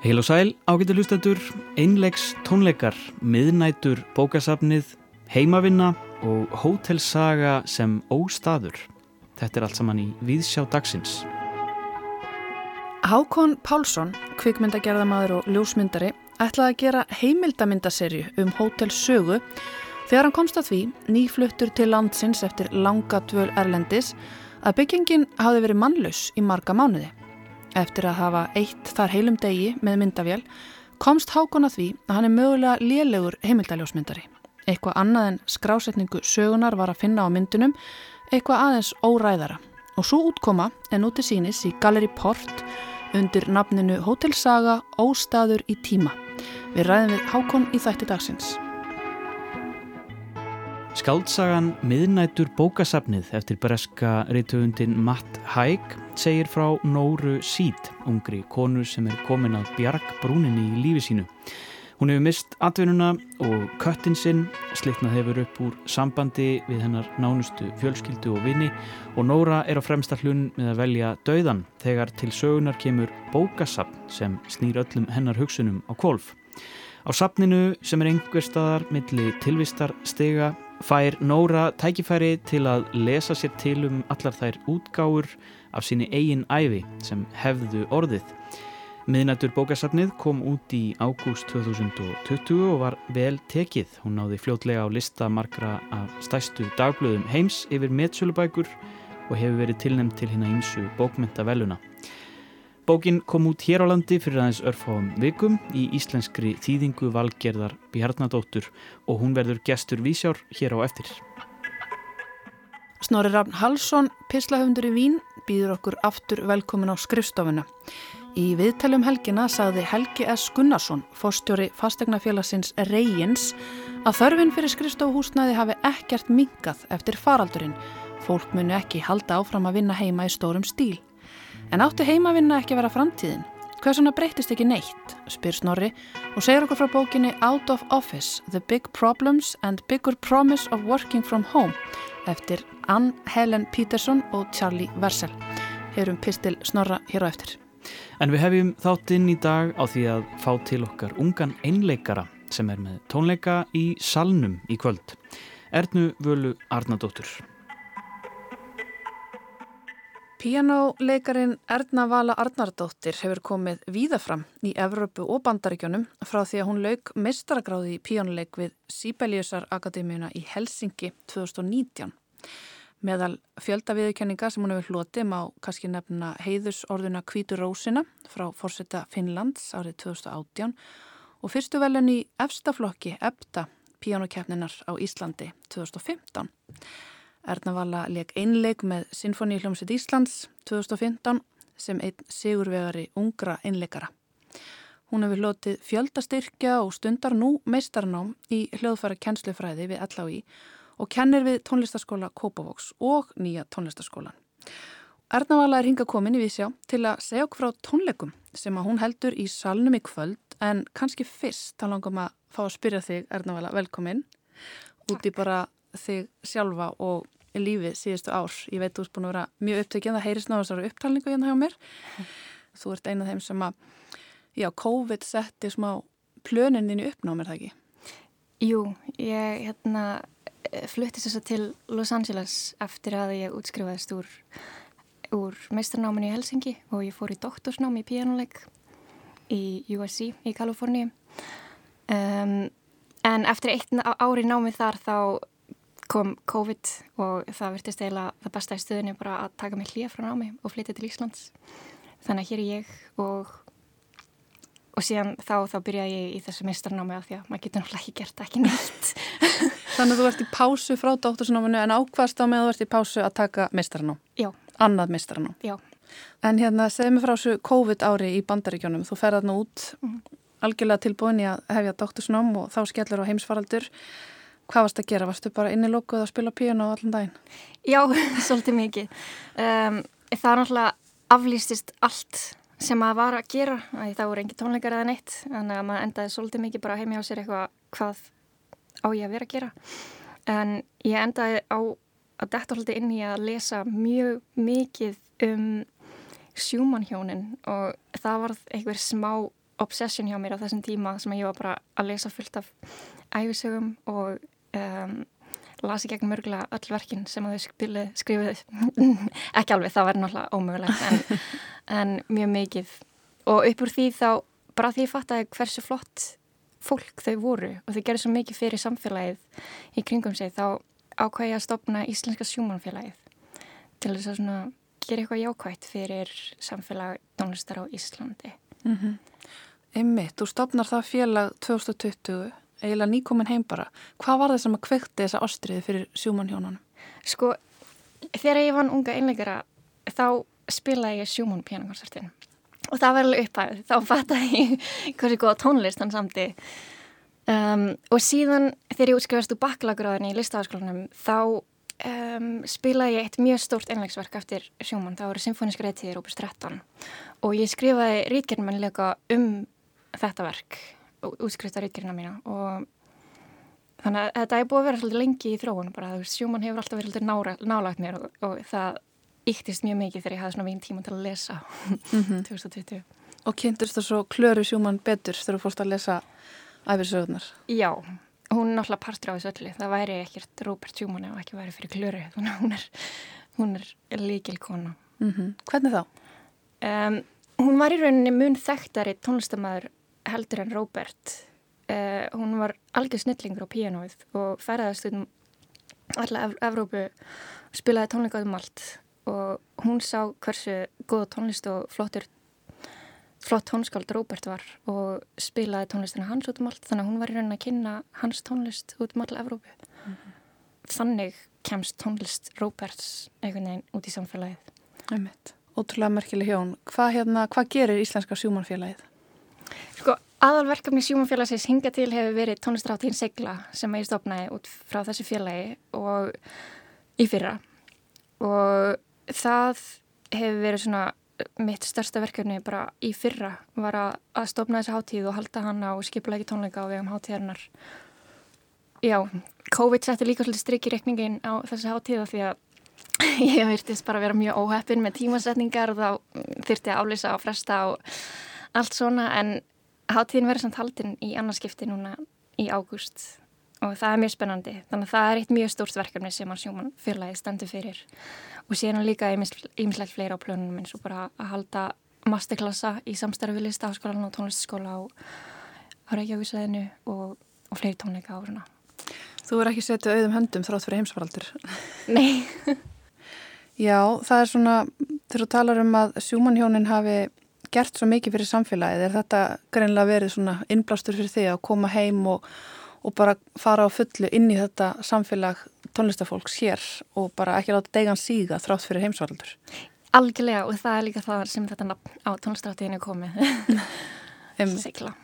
Heil og sæl, ágættu hlustendur, einlegs tónleikar, miðnætur, bókasafnið, heimavinna og hótelsaga sem óstaður. Þetta er allt saman í Víðsjá dagsins. Hákon Pálsson, kvikmyndagerðamadur og ljósmyndari, ætlaði að gera heimildamyndaserju um hótelsögu þegar hann komst að því, nýfluttur til landsins eftir langa dvöl Erlendis, að byggingin hafi verið mannlaus í marga mánuði. Eftir að hafa eitt þar heilum degi með myndavél komst Hákon að því að hann er mögulega lélegur heimildaljósmyndari. Eitthvað annað en skrásetningu sögunar var að finna á myndunum eitthvað aðeins óræðara og svo útkoma en úti sínis í Galleri Port undir nafninu Hótelsaga Óstaður í tíma. Við ræðum við Hákon í þætti dagsins. Skáldsagan Miðnætur bókasafnið eftir breska reytöfundin Matt Haig segir frá Nóru Sít, ungri konu sem er komin að bjargbrúninni í lífi sínu. Hún hefur mist atvinnuna og köttin sinn, slitnað hefur upp úr sambandi við hennar nánustu fjölskyldu og vini og Nóra er á fremsta hlun með að velja dauðan þegar til sögunar kemur bókasapn sem snýr öllum hennar hugsunum á kvolf. Á sapninu sem er einhver staðar milli tilvistar stega fær Nóra tækifæri til að lesa sér til um allar þær útgáur af síni eigin æfi sem hefðu orðið. Miðnættur bókasafnið kom út í ágúst 2020 og var vel tekið. Hún náði fljótlega á lista margra af stæstu dagblöðum heims yfir metsölubækur og hefur verið tilnæmt til hérna ímsu bókmentaveluna. Bókin kom út hér á landi fyrir aðeins örfáum vikum í íslenskri þýðingu valgerðar Bjarnadóttur og hún verður gestur vísjár hér á eftir. Snorri Rafn Halsson, pislahöfundur í Vín, býður okkur aftur velkomin á skrifstofuna. Í viðtælum helgina sagði Helgi S. Gunnarsson, fórstjóri fastegnafélagsins Reyins, að þörfin fyrir skrifstofuhúsnaði hafi ekkert mingað eftir faraldurinn. Fólk muni ekki halda áfram að vinna heima í stórum stíl. En áttu heimavinna ekki vera framtíðin? Hvað svona breytist ekki neitt, spyr Snorri og segir okkur frá bókinni Out of Office, The Big Problems and Bigger Promise of Working From Home eftir Ann Helen Peterson og Charlie Versel. Heyrum pistil Snorra hér á eftir. En við hefjum þáttinn í dag á því að fá til okkar ungan einleikara sem er með tónleika í Salnum í kvöld. Ernu Völu Arnadóttur. Pianoleikarin Erna Vala Arnardóttir hefur komið víðafram í Evrópu og Bandaríkjónum frá því að hún lauk mestaragráði í píanoleik við Sibeliusar Akademíuna í Helsingi 2019. Meðal fjöldaviðurkenninga sem hún hefur hloti má kannski nefna heiðus orðuna Kvítur Rósina frá fórsetta Finnlands árið 2018 og fyrstu velun í efstaflokki EBTA píanokefninar á Íslandi 2015. Erna Vala leik einleik með Sinfoníhljómsveit Íslands 2015 sem einn sigurvegari ungra einleikara. Hún hefur lotið fjöldastyrkja og stundar nú meistarnám í hljóðfæra kennslufræði við LHI og kennir við tónlistaskóla Kópavóks og nýja tónlistaskólan. Erna Vala er hinga komin í vísjá til að segja okkur frá tónleikum sem að hún heldur í salnum í kvöld en kannski fyrst þá langum að fá að spyrja þig Erna Vala velkomin út í bara þig sjálfa og lífið síðustu ár. Ég veit þú erst búin að vera mjög upptökjað, það heyrist náðu þessari upptalningu hérna hjá mér. Þú ert eina af þeim sem að, já, COVID setti smá plöninni upp ná mér það ekki? Jú, ég hérna fluttist þess að til Los Angeles eftir að ég útskrifaðist úr, úr meistarnáminu í Helsingi og ég fór í doktorsnámi í pianoleik í USC í Kaliforníu. Um, en eftir eitt ári námi þar þá kom COVID og það virtist eiginlega það besta í stöðinu bara að taka mig hlýja frá námi og flytja til Íslands. Þannig að hér er ég og, og síðan þá, þá byrjaði ég í þessu meistarnámi af því að maður getur náttúrulega ekki gert ekki nýtt. Þannig að þú ert í pásu frá dóttursnáminu en ákvast á með að þú ert í pásu að taka meistarnám? Já. Annað meistarnám? Já. En hérna, segð mér frá þessu COVID ári í bandaríkjónum. Þú ferðað nú út mm. algjörlega tilbúin í að hefja dóttursnám og þá skellur á heimsfaraldur. Hvað varst að gera? Varstu bara inni lókuð að spila piano allan daginn? Já, svolítið mikið. Um, það er náttúrulega aflýstist allt sem maður var að gera. Það voru engi tónleikar eða neitt. Þannig að maður endaði svolítið mikið bara heimja á sér eitthvað hvað á ég að vera að gera. En ég endaði á að detta svolítið inn í að lesa mjög mikið um sjúmanhjónin og það var einhver smá obsession hjá mér á þessum tíma sem ég var bara að lesa fullt af æfisögum og um, lasi gegn mörgulega öll verkin sem að þau skrifið ekki alveg, það var náttúrulega ómögulegt en, en mjög mikið og upp úr því þá bara því ég fatt að hversu flott fólk þau voru og þau gerði svo mikið fyrir samfélagið í kringum sig þá ákvæði að stopna Íslenska sjúmanfélagið til þess að svona gera eitthvað jákvægt fyrir samfélag tónlistar á Íslandi. Mm -hmm. Einmitt, þú stopnar það félag 2020, eiginlega nýkomin heim bara. Hvað var það sem að kvekti þessa ástriði fyrir sjúmanhjónunum? Sko, þegar ég vann unga einleikara þá spilaði ég sjúman pianokoncertin og það var alveg upphæfð. Þá fattaði ég hversu góða tónlist hann samti um, og síðan þegar ég útskrifast úr baklaguröðinni í listafaskólanum þá um, spilaði ég eitt mjög stórt einlegsverk eftir sjóman, það voru Symfónisk reytiðir opus 13 og ég skrifaði rítgerðmannleika um þetta verk, útskrifta rítgerðina mína og þannig að þetta er búið að vera svolítið lengi í þróun bara, þú veist, sjóman hefur alltaf verið svolítið nálagt mér og, og það yktist mjög mikið þegar ég hafði svona vín tíma til að lesa mm -hmm. 2020 Og kynntist það svo klöru sjóman betur þegar þú fórst að lesa æfisögurnar? Já, hún er náttúrulega partur á þessu öllu það væri ekkert Robert Schumann ef ekki væri fyrir klöru hún er, hún er líkil kona mm -hmm. Hvernig þá? Um, hún var í rauninni mun þekktari tónlistamæður heldur en Robert uh, hún var algjör snillingur á píanóið og ferðast um alla Ev Evrópu spilaði tónleika um allt og hún sá hversu góða tónlist og flottur flott tónskáld Róbert var og spilaði tónlistina hans út um allt þannig að hún var í raunin að kynna hans tónlist út um alla Evrópu mm -hmm. þannig kemst tónlist Róberts einhvern veginn út í samfélagið. Ótrúlega merkileg hjón hvað, hérna, hvað gerir Íslenska sjúmanfélagið? Sko, aðalverkefni sjúmanfélagsins hinga til hefur verið tónlistráttíðin Segla sem ég stopnaði út frá þessu félagi og í fyrra. Og það hefur verið svona mitt största verkefni bara í fyrra var að, að stopna þessi hátíð og halda hana og skipla ekki tónleika á vegum hátíðarnar Já, COVID setti líka svolítið strikk í rekningin á þessi hátíða því að ég virtist bara vera mjög óheppin með tímasetningar og þá þurfti að álýsa og fresta og allt svona en hátíðin verður samt haldin í annarskipti núna í ágúst og það er mjög spennandi þannig að það er eitt mjög stórt verkefni sem að sjóman fyrrlæði stendur fyrir og síðan líka ímislegt fleira á plönunum eins og bara að halda masterklassa í samstarfi listaháskólan og tónlistaskóla á, Reykjavísveðinu og, og fleiri tónleika á svona. Þú er ekki setið auðum höndum þrátt fyrir heimsvaraldur. Nei. Já, það er svona, þegar þú talar um að sjúmanhjónin hafi gert svo mikið fyrir samfélagið, er þetta greinlega verið svona innblástur fyrir því að koma heim og og bara fara á fullu inn í þetta samfélag tónlistafólks hér og bara ekki láta degan síga þrátt fyrir heimsvaldur. Algjörlega og það er líka það sem þetta nafn á tónlistaftíðinu komið. Sigla.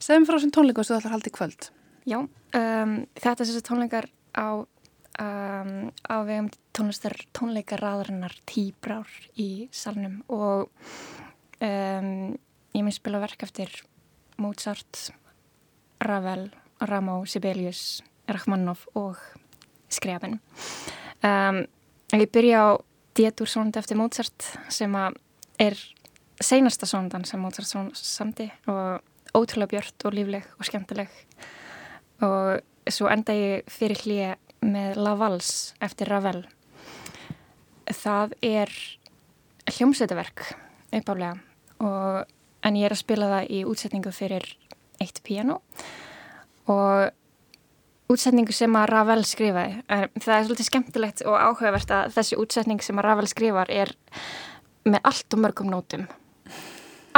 Segðum frá þessum tónleikum sem þú ætlar að halda í kvöld. Já, um, þetta er þessi tónleikar á, um, á vegum tónlistar tónleikaraðarinnar tíbrár í salnum og um, ég minn spila verk eftir Mozart, Ravel Ramó, Sibelius, Rachmaninoff og Skriabin. Um, ég byrja á Dietur sonund eftir Mozart sem er seinasta sonundan sem Mozart samti og ótrúlega björnt og lífleg og skemmtileg og svo enda ég fyrir hlýja með La Vals eftir Ravel. Það er hljómsveitaverk uppálega og en ég er að spila það í útsetningu fyrir eitt piano og útsetningu sem að Ravel skrifaði. Það er svolítið skemmtilegt og áhugavert að þessi útsetning sem að Ravel skrifar er með allt og mörgum nótum.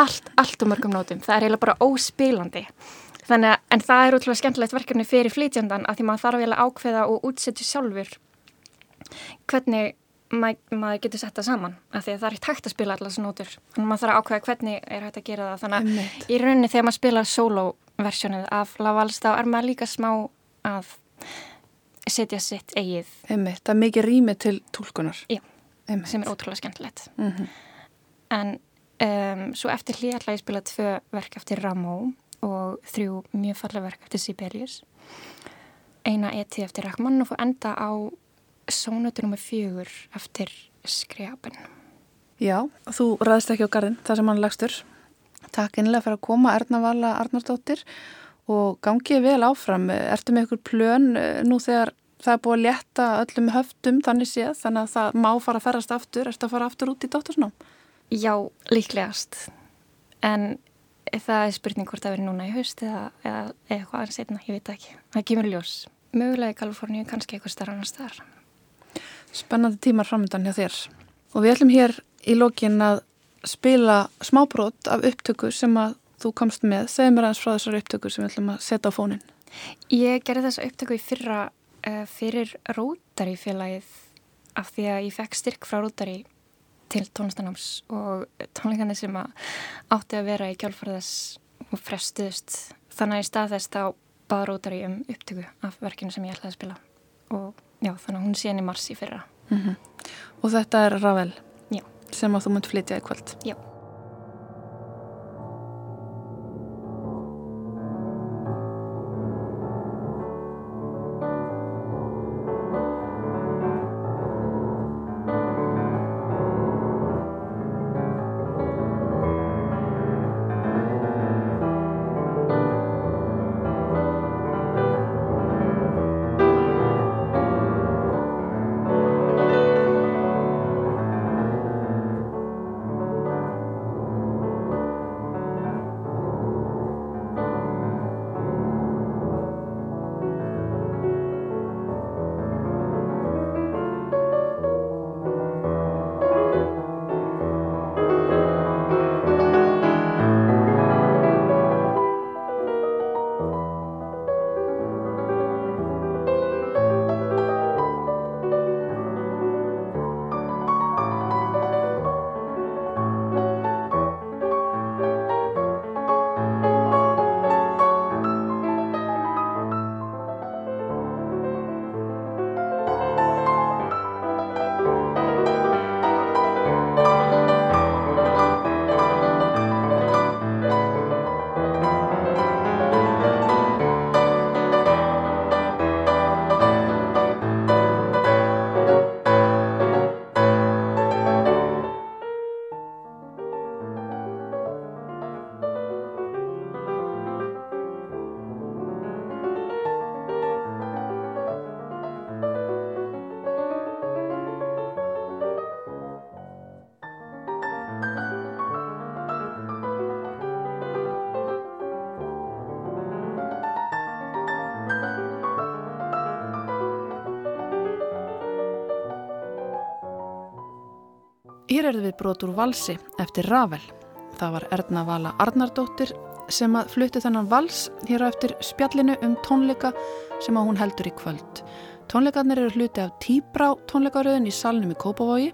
Allt, allt og mörgum nótum. Það er eiginlega bara óspílandi. Þannig að, en það er útrúlega skemmtilegt verkefni fyrir flytjandan að því maður þarf eiginlega ákveða og útsetja sjálfur hvernig mað, maður getur sett það saman af því að það er hægt að spila allar þessu nótur. Þannig að maður þarf að ákveða hvernig er hægt að gera það. Þannig að í rauninni þegar maður spila solo-versjónuð af Lavals þá er maður líka smá að setja sitt eigið Einmitt, Það er mikið rými til tólkunar sem er ótrúlega skemmtilegt. Mm -hmm. en um, svo eftir hlýja ætla ég að spila tvö verk eftir Ramó og þrjú mjög fallega verk eftir Sibelius. Eina eti eftir Rachmaninoff og enda á sónutur nummið fjögur eftir skriapin. Já, þú ræðist ekki á gardin þar sem hann legstur. Takk einlega fyrir að koma Erna Vala Arnarsdóttir og gangið vel áfram. Ertu með ykkur plön eh, nú þegar það er búið að leta öllum höftum þannig séð þannig að það má fara að ferast aftur. Ertu að fara aftur út í dóttursnám? Já, líklegast. En það er spurning hvort það verður núna í haust eða, eða eitthvað aðeins einna, ég veit ekki. Það kemur ljós. Mögulega í Kaliforníu, kannski eitthvað starf annars þar. Spennandi tímar framöndan hjá þér. Og við ætlum hér í lókin að spila smábrót af upptöku sem að þú komst með. Segð mér aðeins frá þessar upptöku sem við ætlum að setja á fónin. Ég gerði þessa upptöku í fyrra uh, fyrir Rótari félagið af því að ég fekk styrk frá Rótari til tónlistanáms og tónleikanir sem átti að vera í kjálfarðas og frestuðust. Þannig að í stað þess þá bað Rótari um upptöku af verkinu sem ég ætlaði að spila og já, þannig að hún sé henni mars í fyrra. Mm -hmm. Og þetta er Ravel? Já. Sem að þú munt flytja í kvöld? Já. Hér er við brotur valsi eftir Ravel. Það var Erna Vala Arnardóttir sem að flutti þennan vals hér á eftir spjallinu um tónleika sem að hún heldur í kvöld. Tónleikarnir eru hluti af Tíbrá tónleikaröðin í salnum í Kópavogi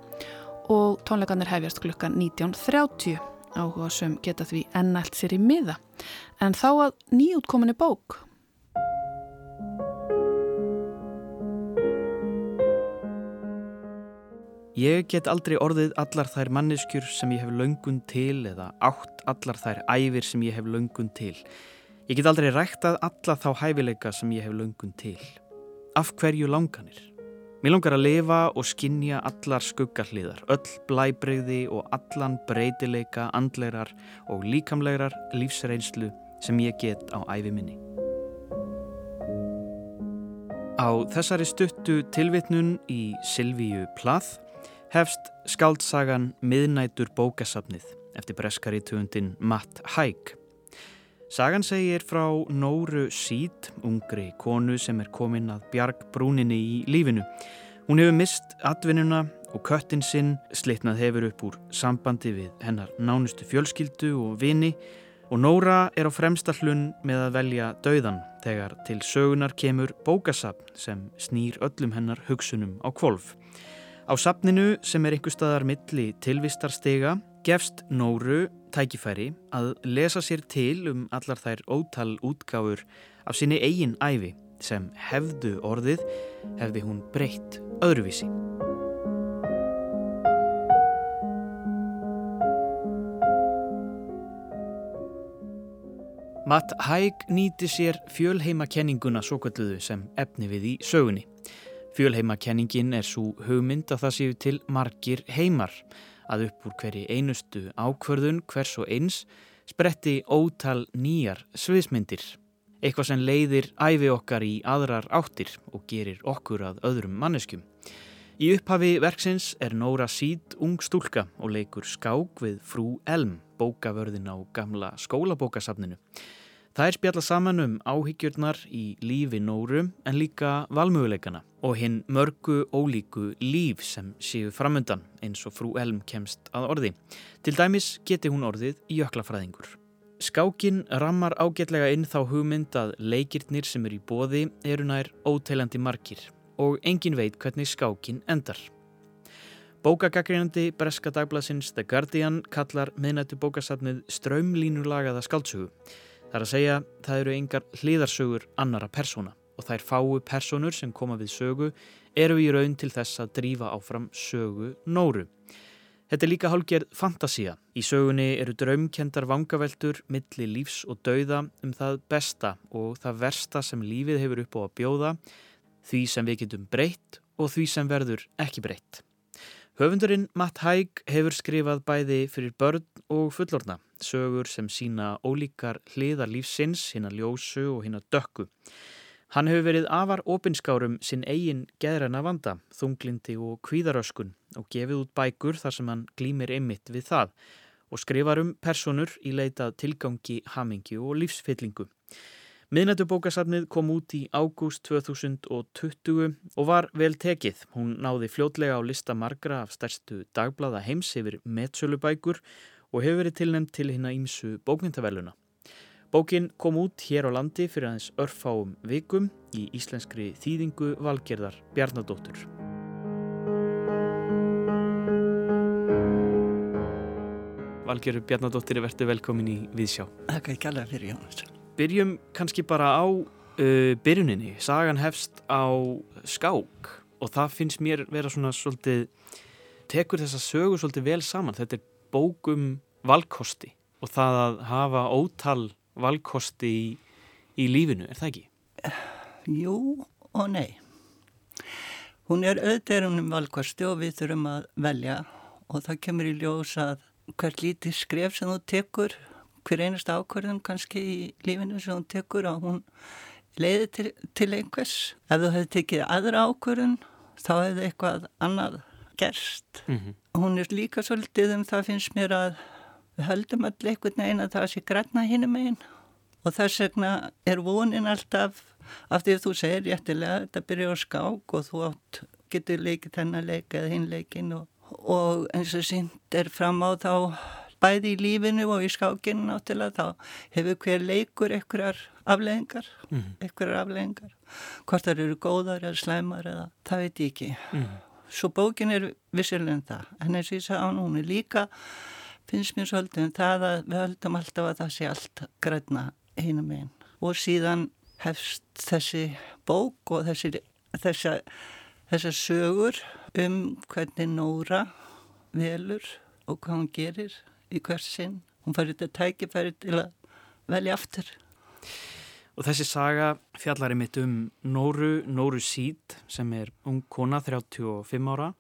og tónleikarnir hefjast klukkan 19.30 áhuga sem geta því ennælt sér í miða. En þá að nýjútkominni bók Ég get aldrei orðið allar þær manneskjur sem ég hef löngun til eða átt allar þær æfir sem ég hef löngun til. Ég get aldrei ræktað alla þá hæfileika sem ég hef löngun til. Af hverju langanir? Mér langar að lifa og skinja allar skuggarliðar, öll blæbreyði og allan breytileika, andleirar og líkamleirar lífsreynslu sem ég get á æfi minni. Á þessari stuttu tilvitnun í Silvíu Plath hefst skáldsagan Miðnætur bókasafnið eftir breskari tugundin Matt Haig. Sagan segir frá Nóru Sít, ungri konu sem er komin að bjarg brúninni í lífinu. Hún hefur mist atvinnuna og köttin sinn slitnað hefur upp úr sambandi við hennar nánustu fjölskyldu og vini og Nóra er á fremsta hlunn með að velja dauðan þegar til sögunar kemur bókasafn sem snýr öllum hennar hugsunum á kvolf. Á sapninu sem er einhver staðar milli tilvistarstega gefst Nóru tækifæri að lesa sér til um allar þær ótal útgáfur af sinni eigin æfi sem hefðu orðið hefði hún breytt öðruvísi. Matt Haig nýti sér fjölheimakenninguna svo kalluðu sem efni við í sögunni. Fjölheimakenningin er svo hugmynd að það séu til margir heimar, að upp úr hverji einustu ákvörðun hvers og eins spretti ótal nýjar sviðsmyndir. Eitthvað sem leiðir æfi okkar í aðrar áttir og gerir okkur að öðrum manneskjum. Í upphafi verksins er Nóra Síd ung stúlka og leikur skák við frú Elm, bókavörðin á gamla skólabókasafninu. Það er spjalla saman um áhyggjurnar í lífi Nóru en líka valmöguleikana og hinn mörgu ólíku líf sem séu framöndan eins og frú Elm kemst að orði. Til dæmis geti hún orðið jöklafræðingur. Skákin rammar ágætlega inn þá hugmynd að leikirnir sem eru í bóði eru nær óteilandi margir og engin veit hvernig skákin endar. Bókagagrínandi Breska dagblasins The Guardian kallar miðnættu bókasatnið strömlínulagaða skáltsugu. Það er að segja það eru engar hliðarsögur annara persóna og þær fáu personur sem koma við sögu eru í raun til þess að drífa áfram sögu nóru. Þetta er líka hálgerð fantasía. Í sögunni eru draumkendar vangaveltur, milli lífs og dauða um það besta og það versta sem lífið hefur upp á að bjóða, því sem við getum breytt og því sem verður ekki breytt. Höfundurinn Matt Haig hefur skrifað bæði fyrir börn og fullorna, sögur sem sína ólíkar hliðar lífsins, hinn að ljósu og hinn að dökku. Hann hefur verið afar opinskárum sinn eigin geðræna vanda, þunglindi og kvíðaröskun og gefið út bækur þar sem hann glýmir einmitt við það og skrifar um personur í leitað tilgangi, hamingi og lífsfyllingu. Miðnættubókasafnið kom út í ágúst 2020 og var vel tekið. Hún náði fljótlega á lista margra af stærstu dagblada heims yfir metsölubækur og hefur verið tilnæmt til hérna ímsu bókmyndaveluna. Bókin kom út hér á landi fyrir aðeins örfáum vikum í íslenskri þýðingu valgerðar Bjarnadóttur. Valgerður Bjarnadóttir er verið velkomin í Viðsjá. Þakka ekki alveg fyrir Jónas. Byrjum kannski bara á uh, byrjuninni. Sagan hefst á skák og það finnst mér vera svona svolítið, tekur þessa sögu svolítið vel saman. Þetta er bókum valkosti og það að hafa ótal valkosti í, í lífinu, er það ekki? Jú og nei. Hún er auðverðunum valkosti og við þurfum að velja og það kemur í ljós að hvert lítið skref sem þú tekur, hver einast ákvörðum kannski í lífinu sem þú tekur og hún leiði til, til einhvers. Ef þú hefði tekið aðra ákvörðun þá hefði eitthvað annað gerst. Mm -hmm. Hún er líka svolítið um það finnst mér að við höldum allir einhvern veginn að það sé græna hinnum einn og þess vegna er vonin alltaf af því að þú segir réttilega þetta byrja á skák og þú átt getur leikið þennan leik eða hinn leikin og, og eins og sínt er fram á þá bæði í lífinu og í skákinu náttúrulega þá hefur hver leikur einhverjar afleðingar mm -hmm. einhverjar afleðingar hvort það eru góðar eða slæmar eða það veit ég ekki mm -hmm. svo bókin er vissilega en það en eins og ég sagði á núni líka finnst mér svolítið um það að við höldum alltaf að það sé allt græna einum einn og síðan hefst þessi bók og þessi, þessa, þessa sögur um hvernig Nóra velur og hvað hún gerir í hversin. Hún fær þetta tækifæri til að velja aftur. Og þessi saga fjallari mitt um Nóru, Nóru Síd sem er ung kona 35 ára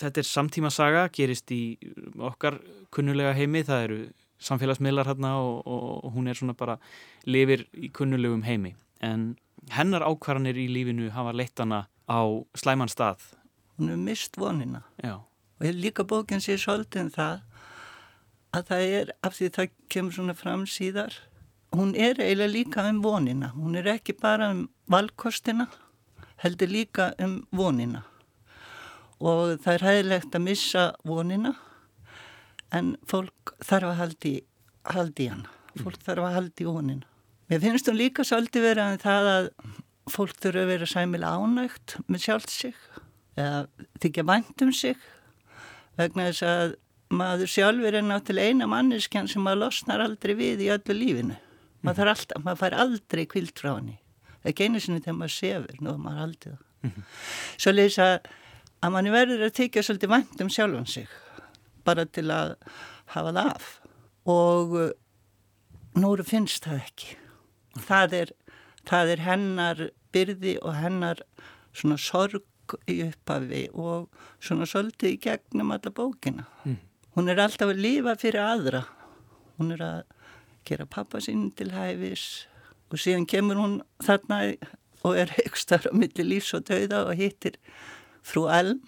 Þetta er samtíma saga, gerist í okkar kunnulega heimi, það eru samfélagsmiðlar hérna og, og hún er svona bara lifir í kunnulegum heimi. En hennar ákvarðanir í lífinu hafa leitt hana á slæman stað. Hún er mist vonina. Já. Og líka bókinn sér svolítið um það að það er, af því það kemur svona fram síðar, hún er eiginlega líka um vonina. Hún er ekki bara um valkostina, heldur líka um vonina og það er hæðilegt að missa vonina en fólk þarf að haldi, haldi hann fólk mm. þarf að haldi vonina mér finnst hún líka svolítið verið að það að fólk þurfa að vera sæmilega ánægt með sjálft sig eða þykja vænt um sig vegna þess að maður sjálfur er náttúrulega eina manneskjan sem maður losnar aldrei við í öllu lífinu. Maður, alltaf, maður fær aldrei kvilt frá henni. Ekki einu sinni þegar maður sefur nú maður aldrei svo leysa að manni verður að tekja svolítið vænt um sjálfan sig bara til að hafa það af. Og uh, Nóru finnst það ekki. Það er, það er hennar byrði og hennar svona sorg í upphafi og svona svolítið í gegnum alla bókina. Mm. Hún er alltaf að lifa fyrir aðra. Hún er að gera pappa sín til hæfis og síðan kemur hún þarna og er aukstar á milli lífs og dauða og hittir frú Elm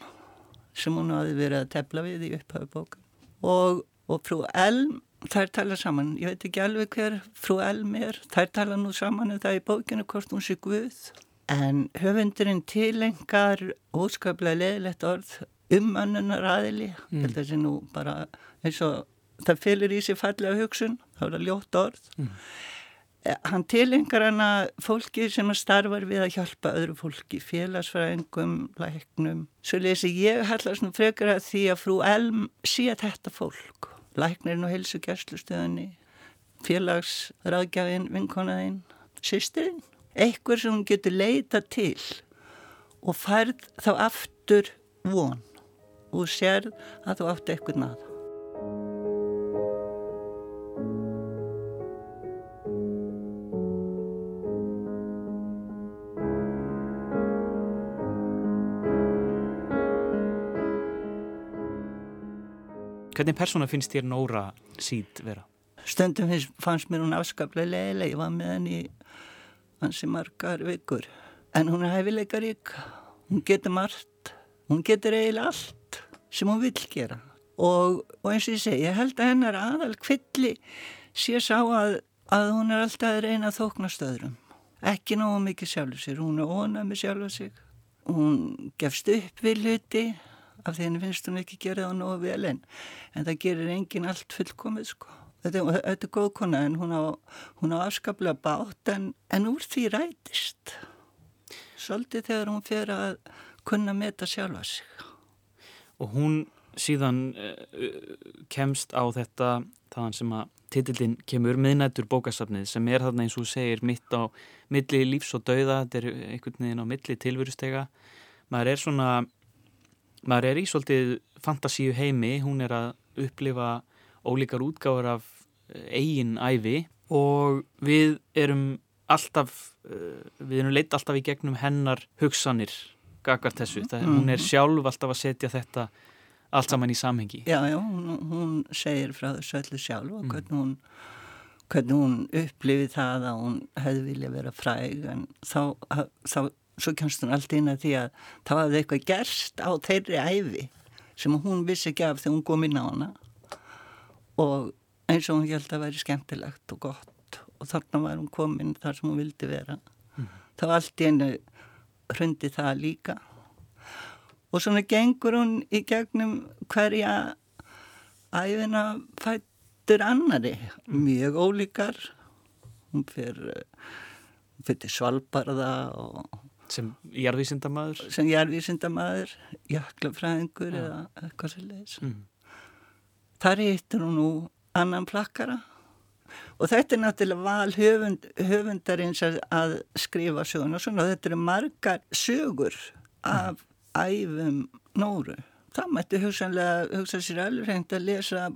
sem hún hafi verið að tefla við í upphafi bóka. Og, og frú Elm þær tala saman, ég veit ekki alveg hver frú Elm er, þær tala nú saman um það í bókinu hvort hún sé Guð en höfundurinn tilengar óskaplega leðilegt orð um önnunar aðili mm. þetta sé nú bara eins og það fylgir í sig fallega hugsun þá er það ljótt orð mm. hann tilengar hana fólki sem starfar við að hjálpa öðru fólki félagsfræðingum, læknum svo lesi ég hallast nú frekar að því að frú Elm sé þetta fólk læknirinn og helsugjastlustöðunni, félagsraðgjafinn, vinkonaðinn, sýstirinn. Eitthvað sem hún getur leita til og færð þá aftur von og sér að þú átti eitthvað naða. Hvernig persóna finnst þér Nóra síð vera? Stundum fannst mér hún afskaplega leiðileg, ég var með henni hansi margar vikur. En hún er hæfileika rík, hún getur margt, hún getur eiginlega allt sem hún vil gera. Og, og eins og ég segi, ég held að hennar aðal kvilli sé sá að, að hún er alltaf reyna að þókna stöðrum. Ekki náðu mikið sjálfur sér, hún er ónað með sjálfur sig. Hún gefst upp við hluti af því henni finnst hún ekki gera það nógu vel en, en það gerir engin allt fullkomið sko. Þetta, þetta er góð kona en hún á, á afskaplega bát en, en úr því rætist. Svolítið þegar hún fer að kunna meta sjálfa sig. Og hún síðan uh, kemst á þetta þaðan sem að titillin kemur miðnættur bókasafnið sem er þarna eins og segir mitt á milli lífs og dauða, þetta er einhvern veginn á milli tilverustega. Maður er svona maður er í svolítið fantasíu heimi, hún er að upplifa ólíkar útgáður af eh, eigin æfi og við erum alltaf, eh, við erum leitt alltaf í gegnum hennar hugsanir gagart þessu, það, mm. hún er sjálf alltaf að setja þetta allt saman í samhengi. Já, já, hún, hún segir frá þessu öllu sjálf og mm. hvernig hún hvernig hún upplifið það að hún hefði vilja vera fræg en þá, þá svo kemst hún alltaf inn að því að það hafði eitthvað gerst á þeirri æfi sem hún vissi ekki af þegar hún kom inn á hana og eins og hún held að væri skemmtilegt og gott og þarna var hún komin þar sem hún vildi vera mm. þá allt í hennu hrundi það líka og svona gengur hún í gegnum hverja æfina fættur annari mm. mjög ólíkar hún fyrir, fyrir svalbarða og Sem jarðvísindamæður? Sem jarðvísindamæður, jöklafræðingur ja. eða eitthvað leiðis. Mm. Þar hittur hún nú annan plakkara og þetta er náttúrulega val höfund, höfundarins að skrifa sögun og svona og þetta eru margar sögur af æfum nóru. Það mætti hugsanlega, hugsa sér alveg hengt að lesa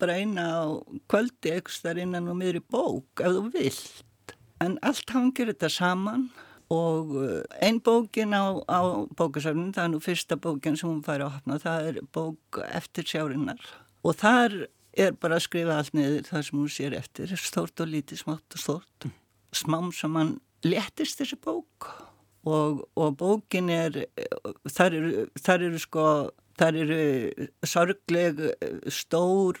bara eina á kvöldi þar innan og miður í bók ef þú vilt. En allt hangir þetta saman og eh, einn bókin á, á bókasafnum, það er nú fyrsta bókin sem hún fær að hafna, það er bók eftir sjárinnar og þar er bara að skrifa allt niður það sem hún sér eftir, stort og lítið, smátt og stort, smám sem hann letist þessi bók. Og, og bókin er, þar eru, þar eru sko, þar eru sorgleg, stór,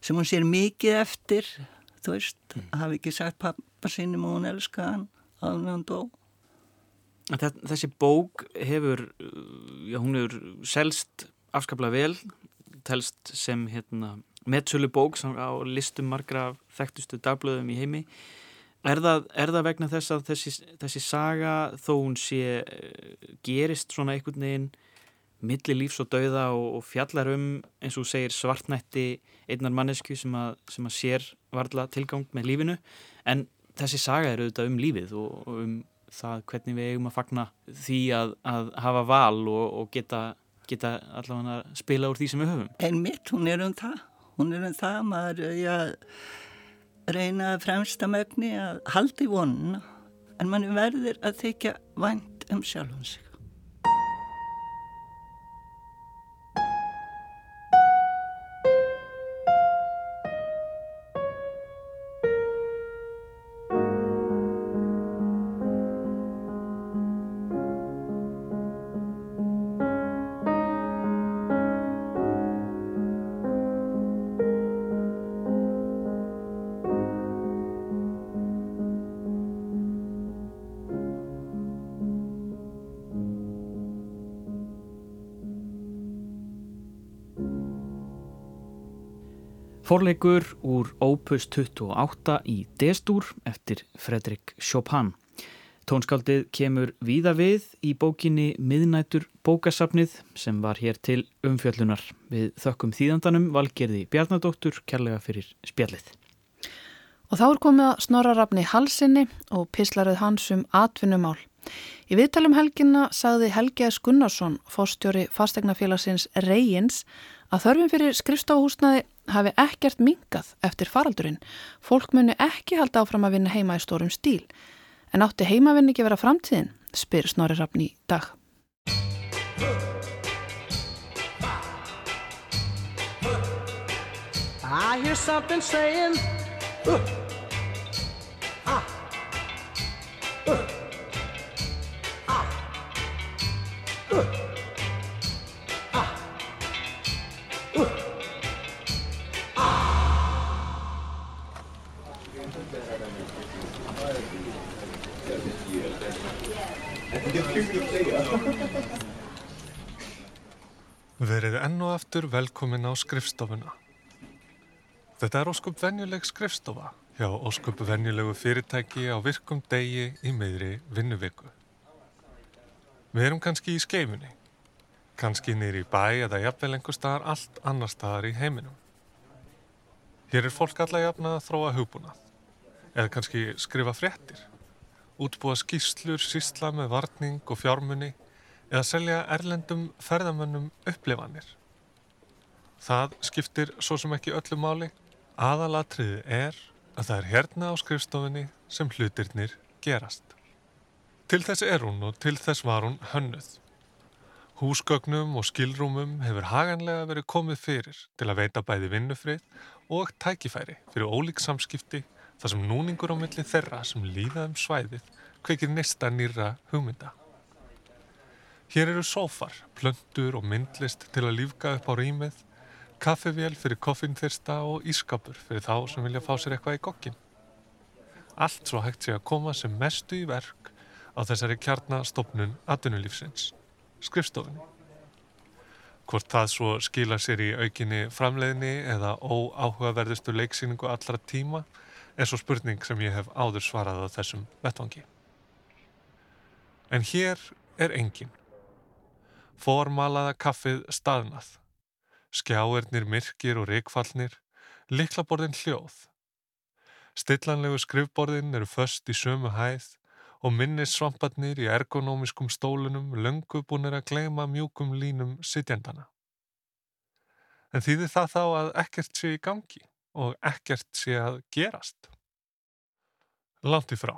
sem hún sér mikið eftir, þú veist, mm. hafi ekki sagt pappa sínum og hún elska hann að hann dó. Þessi bók hefur, já hún hefur selst afskaplega vel, telst sem hérna, meðsölu bók á listum margra þekktustu dagblöðum í heimi. Er það, er það vegna þess að þessi, þessi saga þó hún sé gerist svona einhvern veginn milli lífs og dauða og, og fjallar um eins og segir svartnætti einnar mannesku sem að, sem að sér varðla tilgang með lífinu en þessi saga er auðvitað um lífið og, og um það hvernig við eigum að fagna því að, að hafa val og, og geta, geta allavega að spila úr því sem við höfum. En mitt, hún er um það. Hún er um það að maður ja, reyna fremsta mögni að halda í vonuna en mann verður að þykja vant um sjálfum sig. Forleikur úr Opus 28 í D-stúr eftir Fredrik Chopin. Tónskaldið kemur víða við í bókinni Miðnætur bókasafnið sem var hér til umfjöllunar við þökkum þýðandanum valgerði Bjarnadóttur kærlega fyrir spjallið. Og þá er komið að snorrarafni halsinni og pislaruð hans um atvinnumál. Í viðtalum helginna sagði Helgi S. Gunnarsson, fórstjóri fastegnafélagsins Reyins, að þörfum fyrir skrifstofhúsnaði hafi ekkert mingað eftir faraldurinn. Fólk muni ekki halda áfram að vinna heima í stórum stíl. En átti heimavinn ekki vera framtíðin? spyr Snorri Rafn í dag. I hear something saying uh, aftur velkomin á skrifstofuna. Þetta er óskup venjuleg skrifstofa hjá óskup venjulegu fyrirtæki á virkum degi í meðri vinnuviku. Við erum kannski í skeifunni, kannski nýri í bæ eða jafnvel einhver staðar allt annar staðar í heiminum. Hér er fólk alla jafna að þróa hugbúnað, eða kannski skrifa fréttir, útbúa skýslur, sísla með varning og fjármunni eða selja erlendum ferðamönnum upplifanir. Það skiptir svo sem ekki öllu máli. Aðalatriði er að það er hérna á skrifstofinni sem hlutirnir gerast. Til þess er hún og til þess var hún hönnuð. Húsgögnum og skilrúmum hefur haganlega verið komið fyrir til að veita bæði vinnufrið og tækifæri fyrir ólík samskipti þar sem núningur á milli þeirra sem líða um svæðið kveikir nesta nýra hugmynda. Hér eru sófar, plöndur og myndlist til að lífga upp á rýmið, kaffivél fyrir koffinþyrsta og ískapur fyrir þá sem vilja fá sér eitthvað í gokkin. Allt svo hægt sé að koma sem mestu í verk á þessari kjarnastofnun atvinnulífsins, skrifstofunni. Hvort það svo skila sér í aukinni framleiðni eða óáhugaverðustu leiksýningu allra tíma er svo spurning sem ég hef áður svarað á þessum vettvangi. En hér er enginn formalaða kaffið staðnað, skjáirnir myrkir og reikfallnir, liklaborðin hljóð. Stillanlegu skrifborðin eru först í sömu hæð og minnis svamparnir í ergonómiskum stólunum löngu búinir að gleima mjúkum línum sittjandana. En þýðir það þá að ekkert sé í gangi og ekkert sé að gerast? Langt í frá.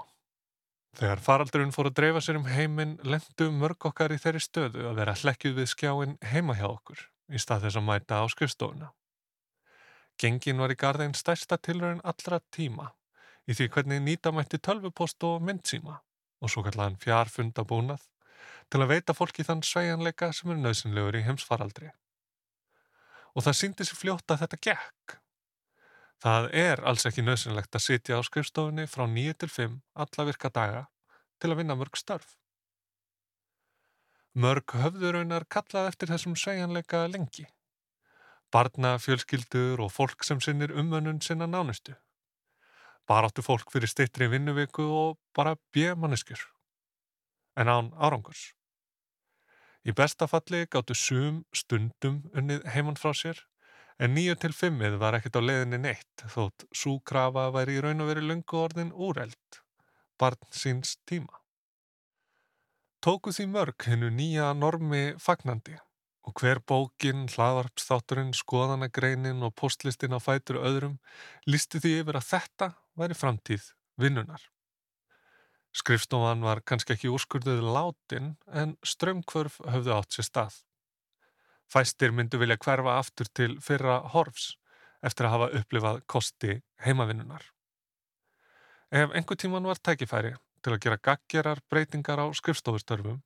Þegar faraldurinn fór að dreifa sér um heiminn lendu mörg okkar í þeirri stöðu að vera hlekkjuð við skjáinn heima hjá okkur í stað þess að mæta á skrifstofuna. Gengin var í garðin stærsta tilröðin allra tíma í því hvernig nýta mætti tölvupost og myndsíma og svo kallan fjarfundabúnað til að veita fólki þann sveianleika sem er nöðsynlegur í heimsfaraldri. Og það síndi sér fljótt að þetta gekk Það er alls ekki nöðsynlegt að sitja á skrifstofunni frá 9 til 5 alla virka daga til að vinna mörg störf. Mörg höfðuraunar kallað eftir þessum segjanleika lengi. Barna, fjölskyldur og fólk sem sinnir umönnun sinna nánustu. Baráttu fólk fyrir stittri vinnuviku og bara bjömanniskur. En án árangurs. Í bestafalli gáttu sum stundum unnið heimann frá sér En nýju til fimmið var ekkert á leiðinni neitt þótt súkrafa væri í raun og veri lungu orðin úreld, barn síns tíma. Tóku því mörg hennu nýja normi fagnandi og hver bókin, hlaðarpsþátturinn, skoðanagreinin og postlistin á fætur öðrum listi því yfir að þetta væri framtíð vinnunar. Skrifstofan var kannski ekki úrskurðuð látin en strömmkvörf höfðu átt sér stað. Fæstir myndu vilja hverfa aftur til fyrra horfs eftir að hafa upplifað kosti heimavinnunar. Ef einhver tíman var tækifæri til að gera gaggerar breytingar á skrifstofustörfum,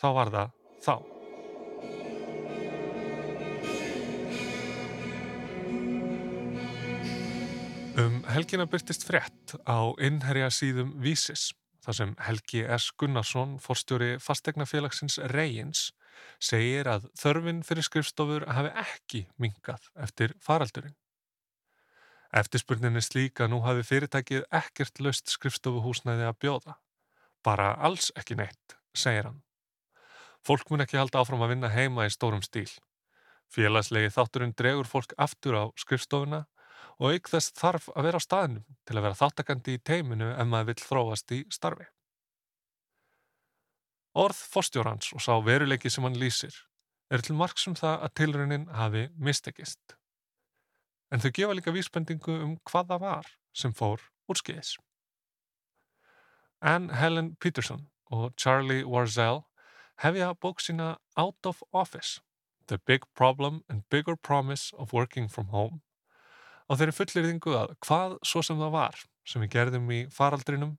þá var það þá. Um helgina byrtist frétt á innherja síðum Vísis, þar sem Helgi S. Gunnarsson, forstjóri fastegnafélagsins Reyins, segir að þörfin fyrir skrifstofur hafi ekki mingað eftir faraldurinn. Eftirspurnin er slík að nú hafi fyrirtækið ekkert löst skrifstofuhúsnæði að bjóða. Bara alls ekki neitt, segir hann. Fólk mun ekki halda áfram að vinna heima í stórum stíl. Félagslegi þátturinn dregur fólk aftur á skrifstofuna og auk þess þarf að vera á staðnum til að vera þáttakandi í teiminu ef maður vill þróast í starfi. Orð fórstjórans og sá veruleiki sem hann lýsir er til margsum það að tilraunin hafi mistekist. En þau gefa líka vísbendingu um hvað það var sem fór úr skeiðis. Anne Helen Peterson og Charlie Warzel hefja bók sína Out of Office The Big Problem and Bigger Promise of Working from Home á þeirri fullirðingu að hvað svo sem það var sem við gerðum í faraldrinum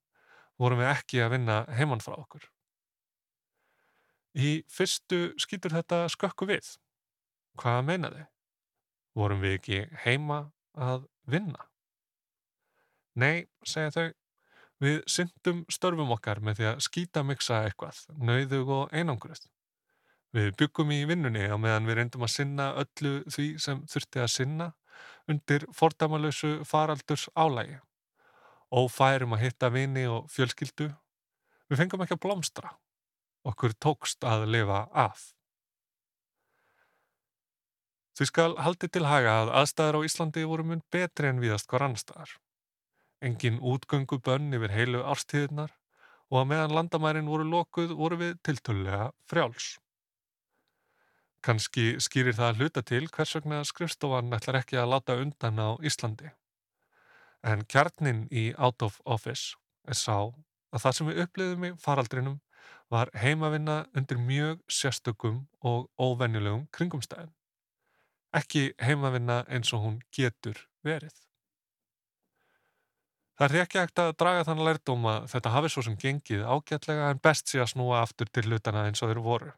vorum við ekki að vinna heimann frá okkur. Í fyrstu skýtur þetta skökku við. Hvað meinaði? Vorum við ekki heima að vinna? Nei, segja þau, við syndum störfum okkar með því að skýta miksa eitthvað, nauðug og einangruð. Við byggum í vinnunni á meðan við reyndum að sinna öllu því sem þurfti að sinna undir fordamalösu faraldurs álægi. Ófærum að hitta vini og fjölskyldu. Við fengum ekki að blómstra. Okkur tókst að lifa af. Því skal haldi til haga að aðstæðar á Íslandi voru mun betri en viðast hvar annar staðar. Engin útgöngu bönn yfir heilu árstíðunar og að meðan landamærin voru lokuð voru við tiltölulega frjáls. Kanski skýrir það að hluta til hvers vegna skrifstofan ætlar ekki að láta undan á Íslandi. En kjarnin í Out of Office er sá að það sem við uppliðum í faraldrinum var heimavinna undir mjög sérstökum og óvenjulegum kringumstæðin. Ekki heimavinna eins og hún getur verið. Það er ekki ekkert að draga þann lærdóm að þetta hafi svo sem gengið ágætlega en best sé að snúa aftur til hlutana eins og þeir voru.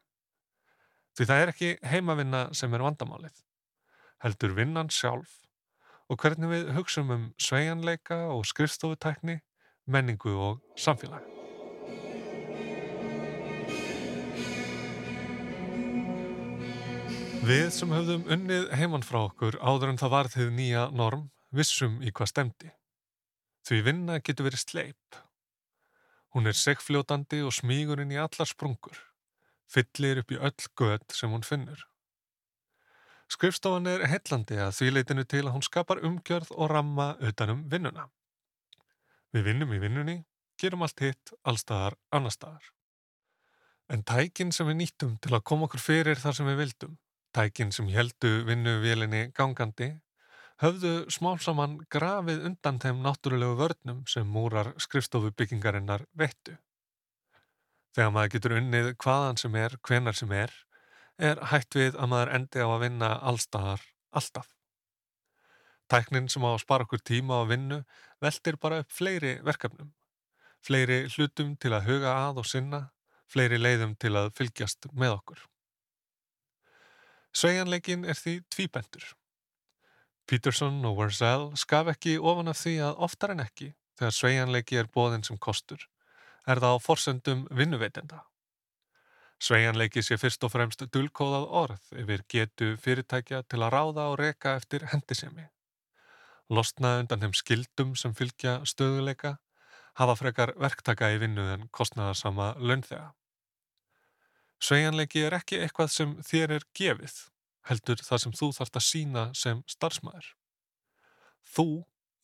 Því það er ekki heimavinna sem er vandamálið. Heldur vinnan sjálf og hvernig við hugsaum um sveianleika og skrifstofutækni, menningu og samfélag. Við sem höfðum unnið heimann frá okkur áður en það var þið nýja norm vissum í hvað stemdi. Því vinna getur verið sleip. Hún er segfljótandi og smígurinn í allar sprungur fyllir upp í öll gött sem hún finnur. Skrifstofan er heillandi að því leitinu til að hún skapar umgjörð og ramma utanum vinnuna. Við vinnum í vinnunni, gerum allt hitt, allstaðar, annarstaðar. En tækin sem við nýttum til að koma okkur fyrir þar sem við vildum, tækin sem heldu vinnuvélinni gangandi, höfðu smálsamann grafið undan þeim náttúrulegu vörnum sem múrar skrifstofubyggingarinnar vettu. Þegar maður getur unnið hvaðan sem er, hvenar sem er, er hægt við að maður endi á að vinna allstaðar, alltaf. Tæknin sem á að spara okkur tíma á vinnu veldir bara upp fleiri verkefnum, fleiri hlutum til að huga að og sinna, fleiri leiðum til að fylgjast með okkur. Sveianleikin er því tvíbendur. Peterson og Warzel skaf ekki ofan af því að oftar en ekki þegar sveianleiki er bóðinn sem kostur er það á forsendum vinnuveitenda. Sveianleiki sé fyrst og fremst dulkóðað orð yfir getu fyrirtækja til að ráða og reka eftir hendisemi. Lostna undan þeim skildum sem fylgja stöðuleika hafa frekar verktaka í vinnu en kostnaðarsama launþega. Sveianleiki er ekki eitthvað sem þér er gefið, heldur það sem þú þarfst að sína sem starfsmæður. Þú,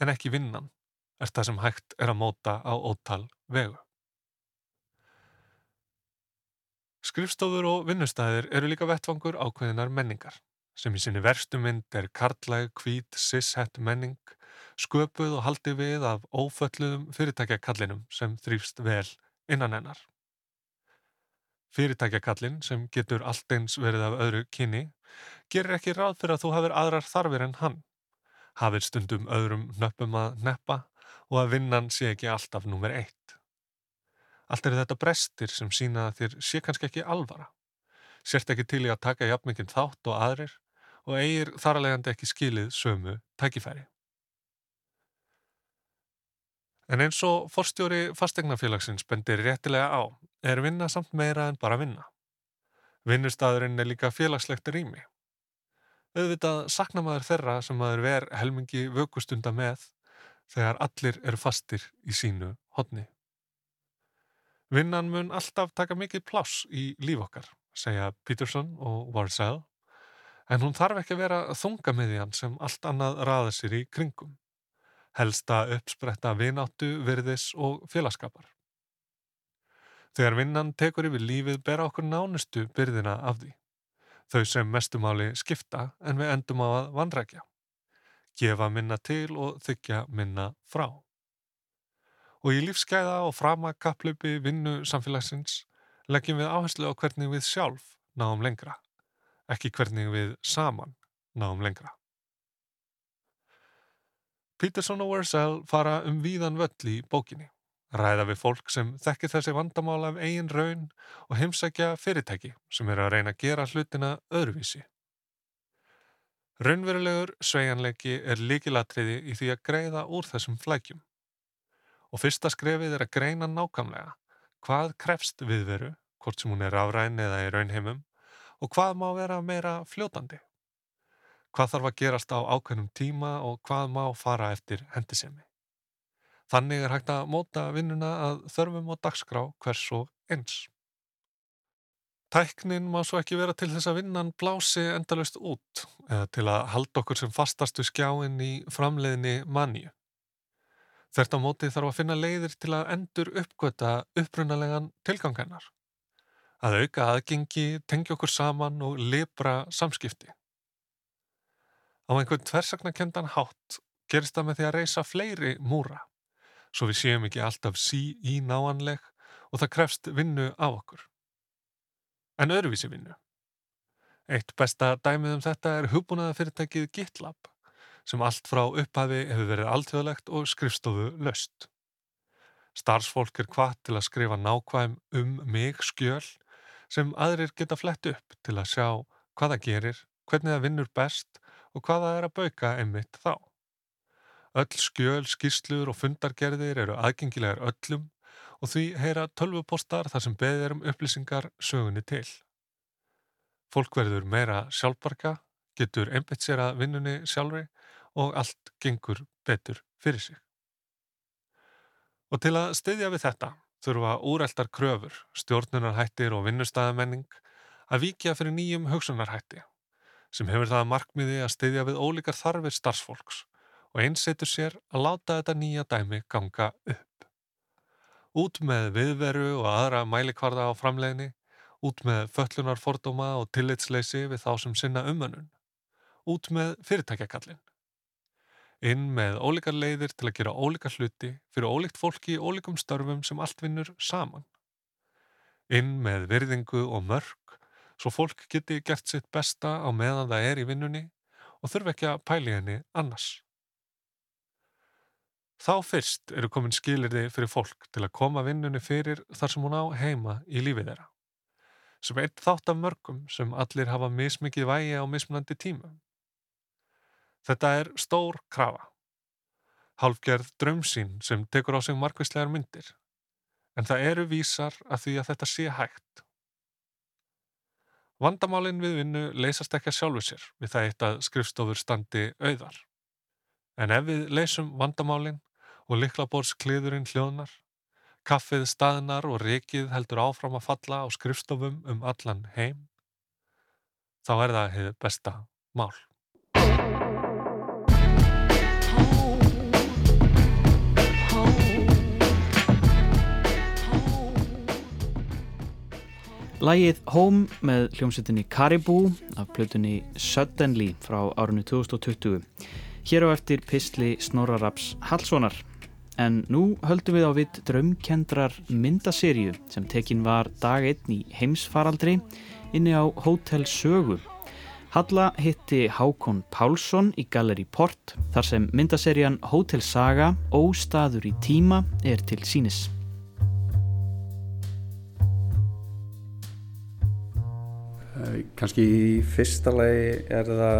en ekki vinnan, er það sem hægt er að móta á ótal vegu. Skrifstofur og vinnustæðir eru líka vettvangur ákveðinar menningar sem í sinni verstu mynd er karlæg, hvít, sishett menning, sköpuð og haldið við af ófölluðum fyrirtækjakallinum sem þrýfst vel innan hennar. Fyrirtækjakallin, sem getur allt eins verið af öðru kynni, gerir ekki ráð fyrir að þú hafir aðrar þarfir en hann. Hafir stundum öðrum nöppum að neppa og að vinnan sé ekki alltaf nummer eitt. Allt eru þetta brestir sem sína þér sé kannski ekki alvara. Sért ekki til í að taka jafnmikinn þátt og aðrir og eigir þaralegandi ekki skilið sömu tækifæri. En eins og forstjóri fastegnafélagsins bendir réttilega á er vinna samt meira en bara vinna. Vinnustæðurinn er líka félagslegt rými. Auðvitað sakna maður þeirra sem maður ver helmingi vökkustunda með þegar allir eru fastir í sínu hodni. Vinnan mun alltaf taka mikið pláss í líf okkar, segja Peterson og Warcell, en hún þarf ekki að vera þunga með hann sem allt annað raða sér í kringum. Helsta uppspretta vináttu, virðis og félagskapar. Þegar vinnan tekur yfir lífið bera okkur nánustu byrðina af því. Þau sem mestumáli skipta en við endum á að vandrækja. Gefa minna til og þykja minna frá. Og í lífsgæða og frama kapplöpi vinnu samfélagsins leggjum við áherslu á hvernig við sjálf náum lengra, ekki hvernig við saman náum lengra. Peterson og Wurzel fara um víðan völl í bókinni, ræða við fólk sem þekkir þessi vandamál af eigin raun og heimsækja fyrirtæki sem eru að reyna að gera hlutina öðruvísi. Raunverulegur svejanleiki er líkilatriði í því að greiða úr þessum flækjum. Og fyrsta skrefið er að greina nákvæmlega hvað krefst viðveru, hvort sem hún er afræn eða í raunheimum, og hvað má vera meira fljótandi. Hvað þarf að gerast á ákveðnum tíma og hvað má fara eftir hendisemi. Þannig er hægt að móta vinnuna að þörfum og dagskrá hvers og eins. Tæknin má svo ekki vera til þess að vinnan blási endalust út eða til að halda okkur sem fastastu skjáinn í framleiðinni manníu. Þert á móti þarf að finna leiðir til að endur uppgöta upprunalegan tilgang hennar. Að auka aðgengi, tengja okkur saman og libra samskipti. Á einhvern tversaknakendan hátt gerist það með því að reysa fleiri múra, svo við séum ekki alltaf sí í náanleg og það krefst vinnu á okkur. En öðruvísi vinnu. Eitt besta dæmið um þetta er hugbúnaða fyrirtækið GitLab sem allt frá upphafi hefur verið alltjóðlegt og skrifstofu löst. Starfsfólk er hvað til að skrifa nákvæm um mig skjöl sem aðrir geta flett upp til að sjá hvað það gerir, hvernig það vinnur best og hvað það er að bauka einmitt þá. Öll skjöl, skýrslur og fundargerðir eru aðgengilegar öllum og því heyra tölvupostar þar sem beðir um upplýsingar sögunni til. Fólk verður meira sjálfbarka, getur að vinnunni sjálfri og allt gengur betur fyrir sig. Og til að styðja við þetta þurfa úreltar kröfur, stjórnunarhættir og vinnustæðamenning að vikja fyrir nýjum hugsunarhætti sem hefur það markmiði að styðja við ólíkar þarfir starfsfólks og einsetur sér að láta þetta nýja dæmi ganga upp. Út með viðveru og aðra mælikvarða á framleginni, út með föllunarfordóma og tillitsleysi við þá sem sinna umönnun, út með fyrirtækjakallin inn með ólíkar leiðir til að gera ólíkar hluti fyrir ólíkt fólki í ólíkum störfum sem allt vinnur saman. Inn með virðingu og mörg svo fólk geti gert sitt besta á meðan það er í vinnunni og þurfi ekki að pæli henni annars. Þá fyrst eru komin skilirði fyrir fólk til að koma vinnunni fyrir þar sem hún á heima í lífið þeirra. Sem eitt þátt af mörgum sem allir hafa mismikið vægi á mismunandi tímum. Þetta er stór krafa. Halfgerð drömsín sem tekur á sig markvistlegar myndir. En það eru vísar að því að þetta sé hægt. Vandamálinn við vinnu leysast ekki að sjálfu sér við það eitt að skrifstofur standi auðar. En ef við leysum vandamálinn og liklaborskliðurinn hljóðnar, kaffið staðnar og rekið heldur áfram að falla á skrifstofum um allan heim, þá er það hefur besta mál. Lægið Home með hljómsettinni Caribou af plötunni Suddenly frá árunni 2020. Hér á eftir pistli Snorraraps Hallssonar. En nú höldum við á vitt draumkendrar myndaserju sem tekin var dag einn í heimsfaraldri inni á Hotel Sögu. Halla hitti Hákon Pálsson í Galleri Port þar sem myndaserjan Hotel Saga Óstaður í tíma er til sínis. kannski í fyrsta lagi er það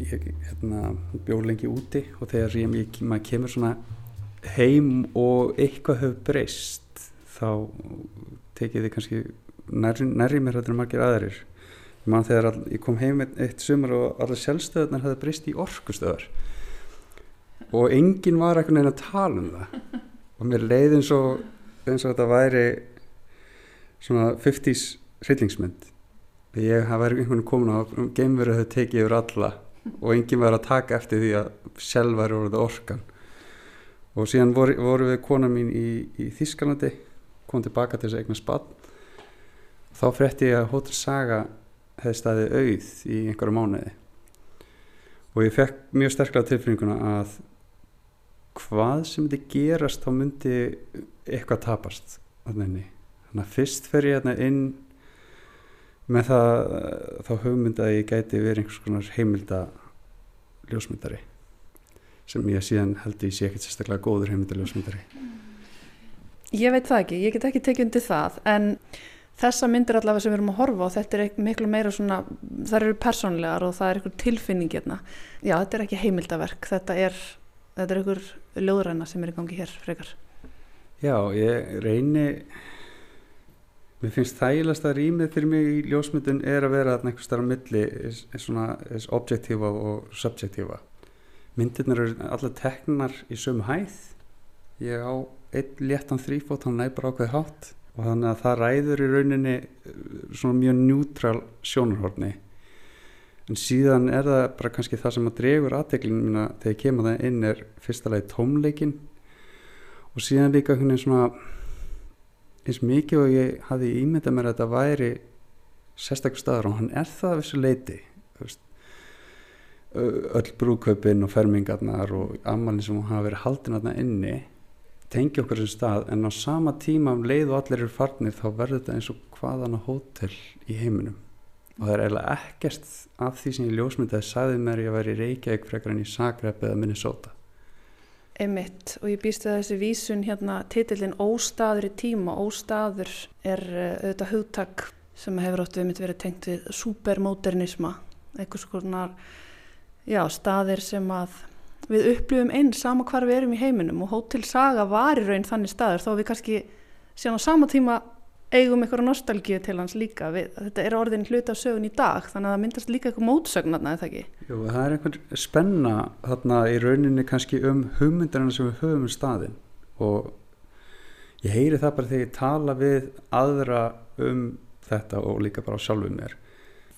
ég hérna, bjóð lengi úti og þegar ég, maður kemur svona heim og eitthvað hefur breyst þá tekið þið kannski nærri, nærri mér er margir aðrir. Ég man þegar all, ég kom heim eitt, eitt sumar og allar sjálfstöðunar hefði brist í orkustöðar og enginn var eitthvað neina að tala um það. Og mér leiði eins og eins og þetta væri svona 50's hryllingsmynd. Ég verið einhvern veginn komin á geimveru að þau tekið yfir alla og enginn var að taka eftir því að sjálf væri orðið orkan og síðan voru, voru við kona mín í, í Þískalandi kom tilbaka til þess að eigna spann þá frétti ég að Hotel Saga hefði staðið auð í einhverju mánuði. Og ég fekk mjög sterklega tilfinninguna að hvað sem þetta gerast þá myndi eitthvað tapast þannig að fyrst fer ég hérna inn með það þá hugmynd að ég gæti verið einhvers konar heimilda ljósmyndari sem ég síðan held ég sé ekkert sérstaklega góður heimilda ljósmyndari. Ég veit það ekki, ég get ekki tekið undir það en þessa myndir allavega sem við erum að horfa og þetta er miklu meira svona það eru persónlegar og það er einhver tilfinning hérna. Já, þetta er ekki heimildaverk þetta er, þetta er einhver ljóðræna sem er í gangi hér frekar. Já, ég reyni mér finnst þægilegast að rýmið fyrir mig í ljósmyndun er að vera einhvers þar á milli svona objektífa og subjektífa myndirnar eru allar teknar í sömu hæð. Ég á einn léttan þrýfót hann næpar ákveði hátt. Og þannig að það ræður í rauninni eh, svona mjög njútral sjónarhorni. En síðan er það bara kannski það sem að dregur aðteklinu mína þegar ég kemur það inn er fyrsta lagi tómleikin og síðan líka hún er svona eins mikið og ég hafi ímyndað mér að þetta væri sérstaklega staður og hann er það af þessu leiti öll brúköpinn og fermingarnar og amalinn sem hafa verið haldin inni tengi okkur sem stað en á sama tíma um leið og allir eru farnir þá verður þetta eins og hvaðana hótel í heiminum. Og það er eiginlega ekkert af því sem ég ljósmyndaði sagði mér ég að vera í Reykjavík frekar en í Zagreb eða Minnesota. Emitt og ég býst að þessi vísun hérna titillin Óstaður í tíma Óstaður er auðvitað hugtak sem hefur óttu við mitt verið tengt við supermodernisma eitthvað svona já, staðir sem að við upplifum einn sama hvar við erum í heiminum og Hotel Saga var í raun þannig staður þó við kannski síðan á sama tíma eigum einhverja nostalgíu til hans líka. Við, þetta er orðin hlut af sögun í dag þannig að það myndast líka eitthvað mótsögn þarna eða ekki? Jú, það er einhver spenna þarna í rauninni kannski um hugmyndarinn sem við höfum um staðin og ég heyri það bara þegar ég tala við aðra um þetta og líka bara á sjálfuð mér.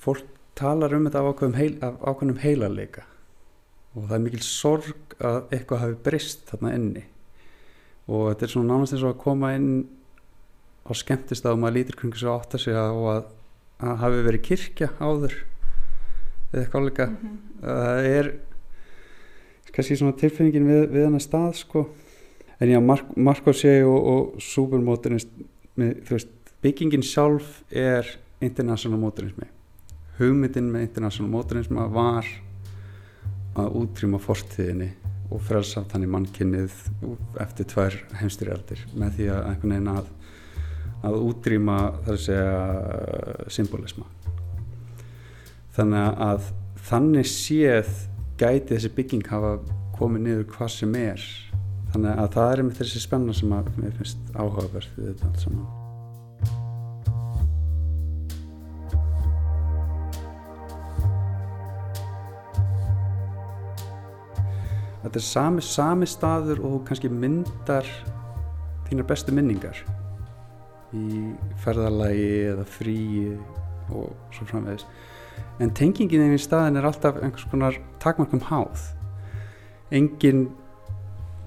Fólk talar um þetta af ákveðum, heil, ákveðum heilarleika. Og það er mikil sorg að eitthvað hafi brist þarna inni. Og þetta er svona nánast eins og að koma inn á skemmtist að maður lítir kring svo átt að segja og að, að hafi verið kirkja áður. Eða eitthvað líka. Mm -hmm. það er kannski svona tilfinningin við, við hann að stað sko. En já, Mark, Marko segi og, og supermodernist byggingin sjálf er international modernismi hugmyndin með international modernismi var að útrýma fortíðinni og frelsa þannig mannkynnið eftir tvær heimstyrjaldir með því að einhvern veginn að að útrýma þar að segja symbolisma. Þannig að þannig séð gæti þessi bygging hafa komið niður hvað sem er. Þannig að það er með þessi spenna sem að mér finnst áhugaverð við þetta allt saman Þetta er sami, sami staður og kannski myndar þínar bestu minningar í ferðarlægi eða fríi og svo framvegis. En tengingin inn í staðin er alltaf einhvers konar takmarkum háð. Engin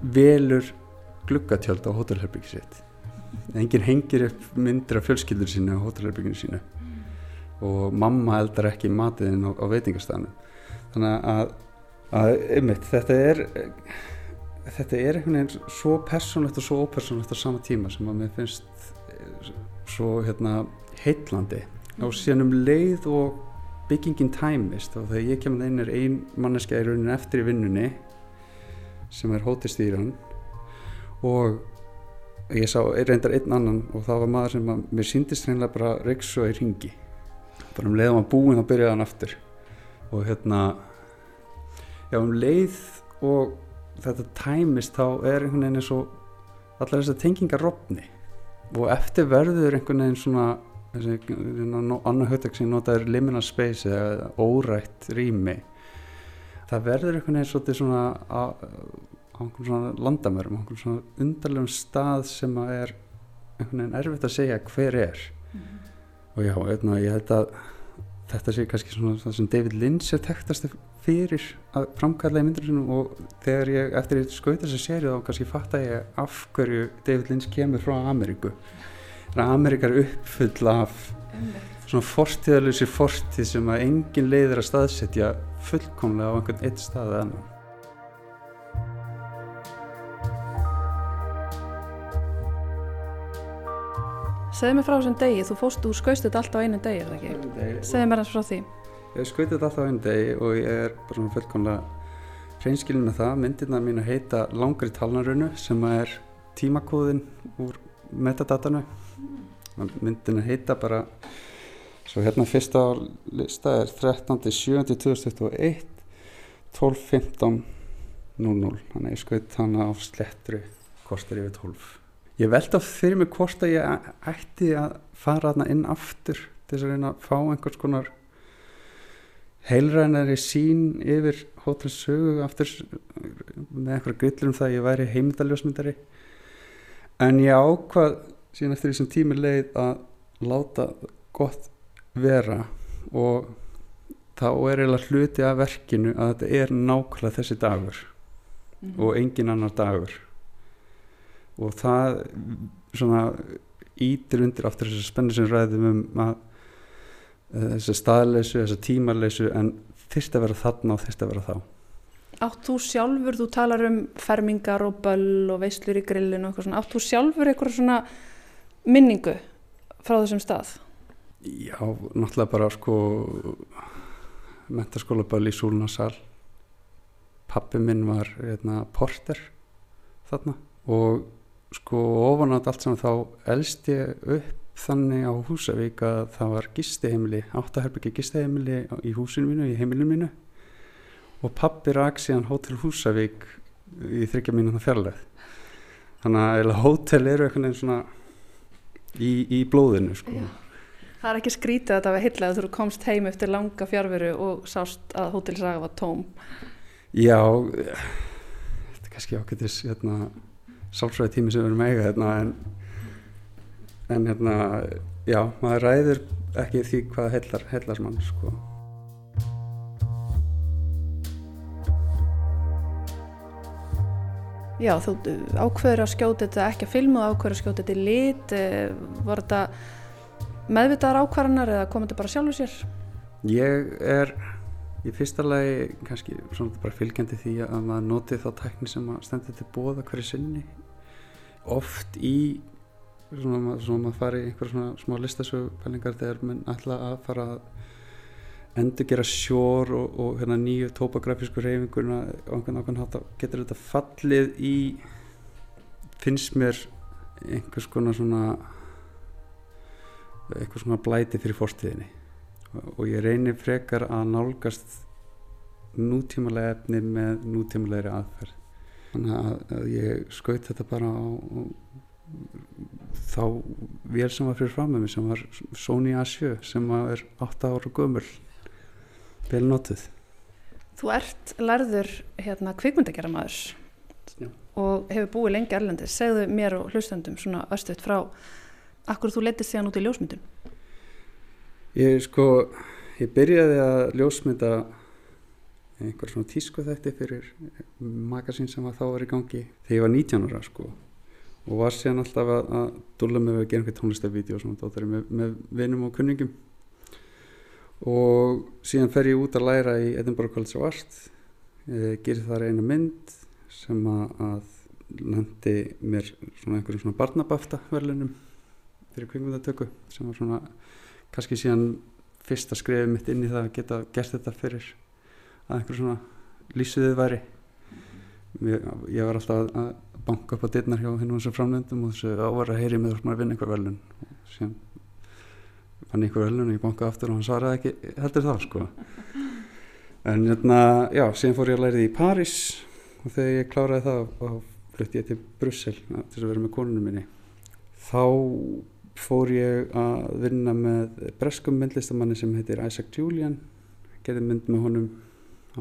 velur gluggatjöld á hótelherbyggi sitt. Engin hengir upp myndir af fjölskyldur sínu á hótelherbygginu sínu. Og mamma eldar ekki matiðinn á, á veitingastanu þannig að, að einmitt, þetta er þetta er einhvern veginn svo persónlegt og svo ópersónlegt á sama tíma sem að mér finnst svo hérna heitlandi á síðan um leið og byggingin tæmist og þegar ég kemur er ein manneska í raunin eftir í vinnunni sem er hótistýran og ég sá reyndar einn annan og það var maður sem að, mér síndist reynilega bara reyksu í ringi bara um leið og maður búinn þá byrjaði hann aftur og hérna já um leið og þetta tæmist þá er einhvern veginn eins og allar þessar tengingar rofni. Og eftir verður einhvern veginn svona hérna, annar höftek sem notað er liminal space eða órætt rými. Það verður einhvern veginn svona á, einhvern svona landamörum á einhvern svona undarlegum stað sem að er einhvern veginn erfitt að segja hver er. Og já, eitna, ég held að þetta sé kannski svona það sem David Lynch er tektast fyrir að framkalla í myndir sinum og þegar ég, eftir ég skauta þess að séri þá kannski fatta ég af hverju David Lynch kemur frá Ameríku þannig að Ameríka er uppfull af svona fortíðalösi fortíð sem að engin leiðir að staðsetja fullkomlega á einhvern eitt stað eða annan Segð mér frá þessum degi, þú fóst, þú skauðst þetta alltaf á einu degi, er það ekki? Segð mér hans frá því. Ég skauti þetta alltaf á einu degi og ég er bara svona fullkomlega hreinskilin með það. Myndirna mín að heita langri talnarunu sem er tímakóðin úr metadatanu. Myndina heita bara, svo hérna fyrsta lista er 13.7.2021, 12.15.00. Þannig ég skauti hana á slettru, kostar yfir 12. Ég veldi á fyrir mig hvort að ég ætti að fara þarna inn aftur til þess að reyna að fá einhvers konar heilrænari sín yfir hótelsögu aftur með einhverja grillur um það að ég væri heimildaljósmyndari en ég ákvað síðan eftir því sem tími leið að láta gott vera og þá er eiginlega hluti af verkinu að þetta er nákvæmlega þessi dagur mm -hmm. og engin annar dagur og það svona ítir undir aftur þessu spennu sem ræðum um að þessu staðleysu, þessu tímarleysu en þyrst að vera þarna og þyrst að vera þá Átt þú sjálfur, þú talar um fermingar og böll og veislur í grillin og eitthvað svona, átt þú sjálfur eitthvað svona minningu frá þessum stað? Já, náttúrulega bara sko mentaskóla böll í Súlunasal pappi minn var hérna, porter þarna og sko ofan á allt sem þá elst ég upp þannig á Húsavík að það var gisteheimili, áttaherbyggi gisteheimili í húsinu mínu, í heimilinu mínu. Og pappi rak síðan Hótel Húsavík í þryggja mínu fjarlæð þannig að hótel eru eitthvað einn svona í, í blóðinu sko. Það er ekki skrítið að það var hillega að þú komst heim eftir langa fjárveru og sást að Hótel Saga var tóm. Já þetta er kannski ákveðis hérna sálsvæði tími sem við erum eiga hérna, en, en hérna, já, maður ræður ekki því hvað hellar, hellars mann sko. Já, þú ákveður að skjóta þetta ekki að filmu, ákveður að skjóta þetta í lit eh, var þetta meðvitaðar ákvarðanar eða kom þetta bara sjálfur sér? Ég er í fyrsta lagi kannski svona bara fylgjandi því að maður noti þá tækni sem að stendur til bóða hverju sinni oft í svona, svona maður fari í einhver svona smá listasögupælingar þegar mann ætla að fara að endur gera sjór og, og hérna, nýju topografísku reyfingurna og einhvern veginn hátta getur þetta fallið í finnst mér einhvers konar svona einhvers konar blæti fyrir fórstíðinni og ég reynir frekar að nálgast nútímalega efni með nútímalegri aðferð. Þannig að, ég skaut þetta bara á þá vél sem var fyrir fram með mig sem var Sony A7 sem er 8 ára gömul vel notið Þú ert lærður hérna kvikmyndagjara maður Já. og hefur búið lengi erlendi segðu mér og hlustandum svona östuðt frá akkur þú letist síðan út í ljósmyndun? Ég sko ég byrjaði að ljósmynda einhver svona tísku þætti fyrir magasín sem þá var í gangi þegar ég var 19 ára sko og var síðan alltaf að, að dúla með að gera einhver tónlistarvídeó með, með vinum og kunningum. Og síðan fer ég út að læra í Edinburgh College of Art ég gerir þar einu mynd sem að, lendi mér svona einhverjum svona barnabafta verðlunum fyrir kvingundatöku sem var svona kannski síðan fyrsta skrifið mitt inn í það að geta gert þetta fyrir að einhver svona lísuðið væri ég, ég var alltaf að banka upp á dittnar hjá og þessu framlendum og þessu ávara heyri með að vinna einhver velun og síðan fann einhver velun og ég bankaði aftur og hann svaraði ekki heldur það sko. En hérna, já, síðan fór ég að læra því í París og þegar ég kláraði það og flutti ég til Brussel til að vera með konunum minni. Þá fór ég að vinna með breskum myndlistamanni sem heitir Isaac Julian gerði mynd með honum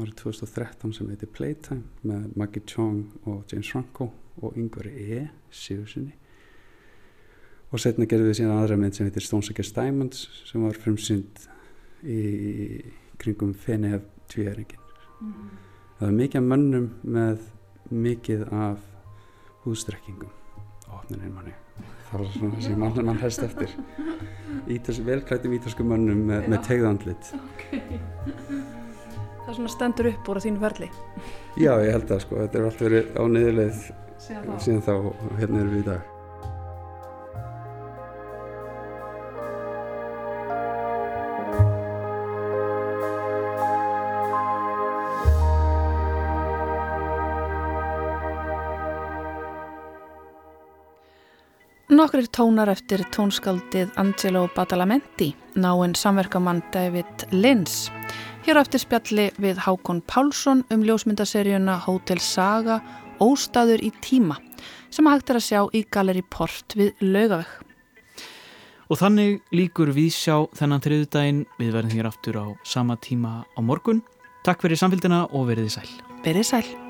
árið 2013 sem heitir Playtime með Maggie Chong og James Franco og Yngvar E. Sigurssoni og setna gerði við síðan aðra mynd sem heitir Stones Against Diamonds sem var frumsynd í kringum Fenehef tvíæringin mm. það var mikið mönnum með mikið af hústrekkingum opnirinn manni. Það var svona sem mann, mann hægst eftir. Ítals, velklættum ítalsku mönnum með, með tegðandlit okay. Það svona stendur upp úr á þínu verli Já, ég held að sko, þetta er alltaf verið á niðurleið síðan þá. og hérna erum við í dag. Nokkrir tónar eftir tónskaldið Angelo Badalamenti, náinn samverkamann David Lins. Hér á eftir spjalli við Hákon Pálsson um ljósmyndaseríuna Hotel Saga Óstaður í tíma sem hægt er að sjá í Galeri Port við Laugaveg. Og þannig líkur við sjá þennan þriðudaginn við verðum hér aftur á sama tíma á morgun. Takk fyrir samfélgina og verið sæl. Verið sæl.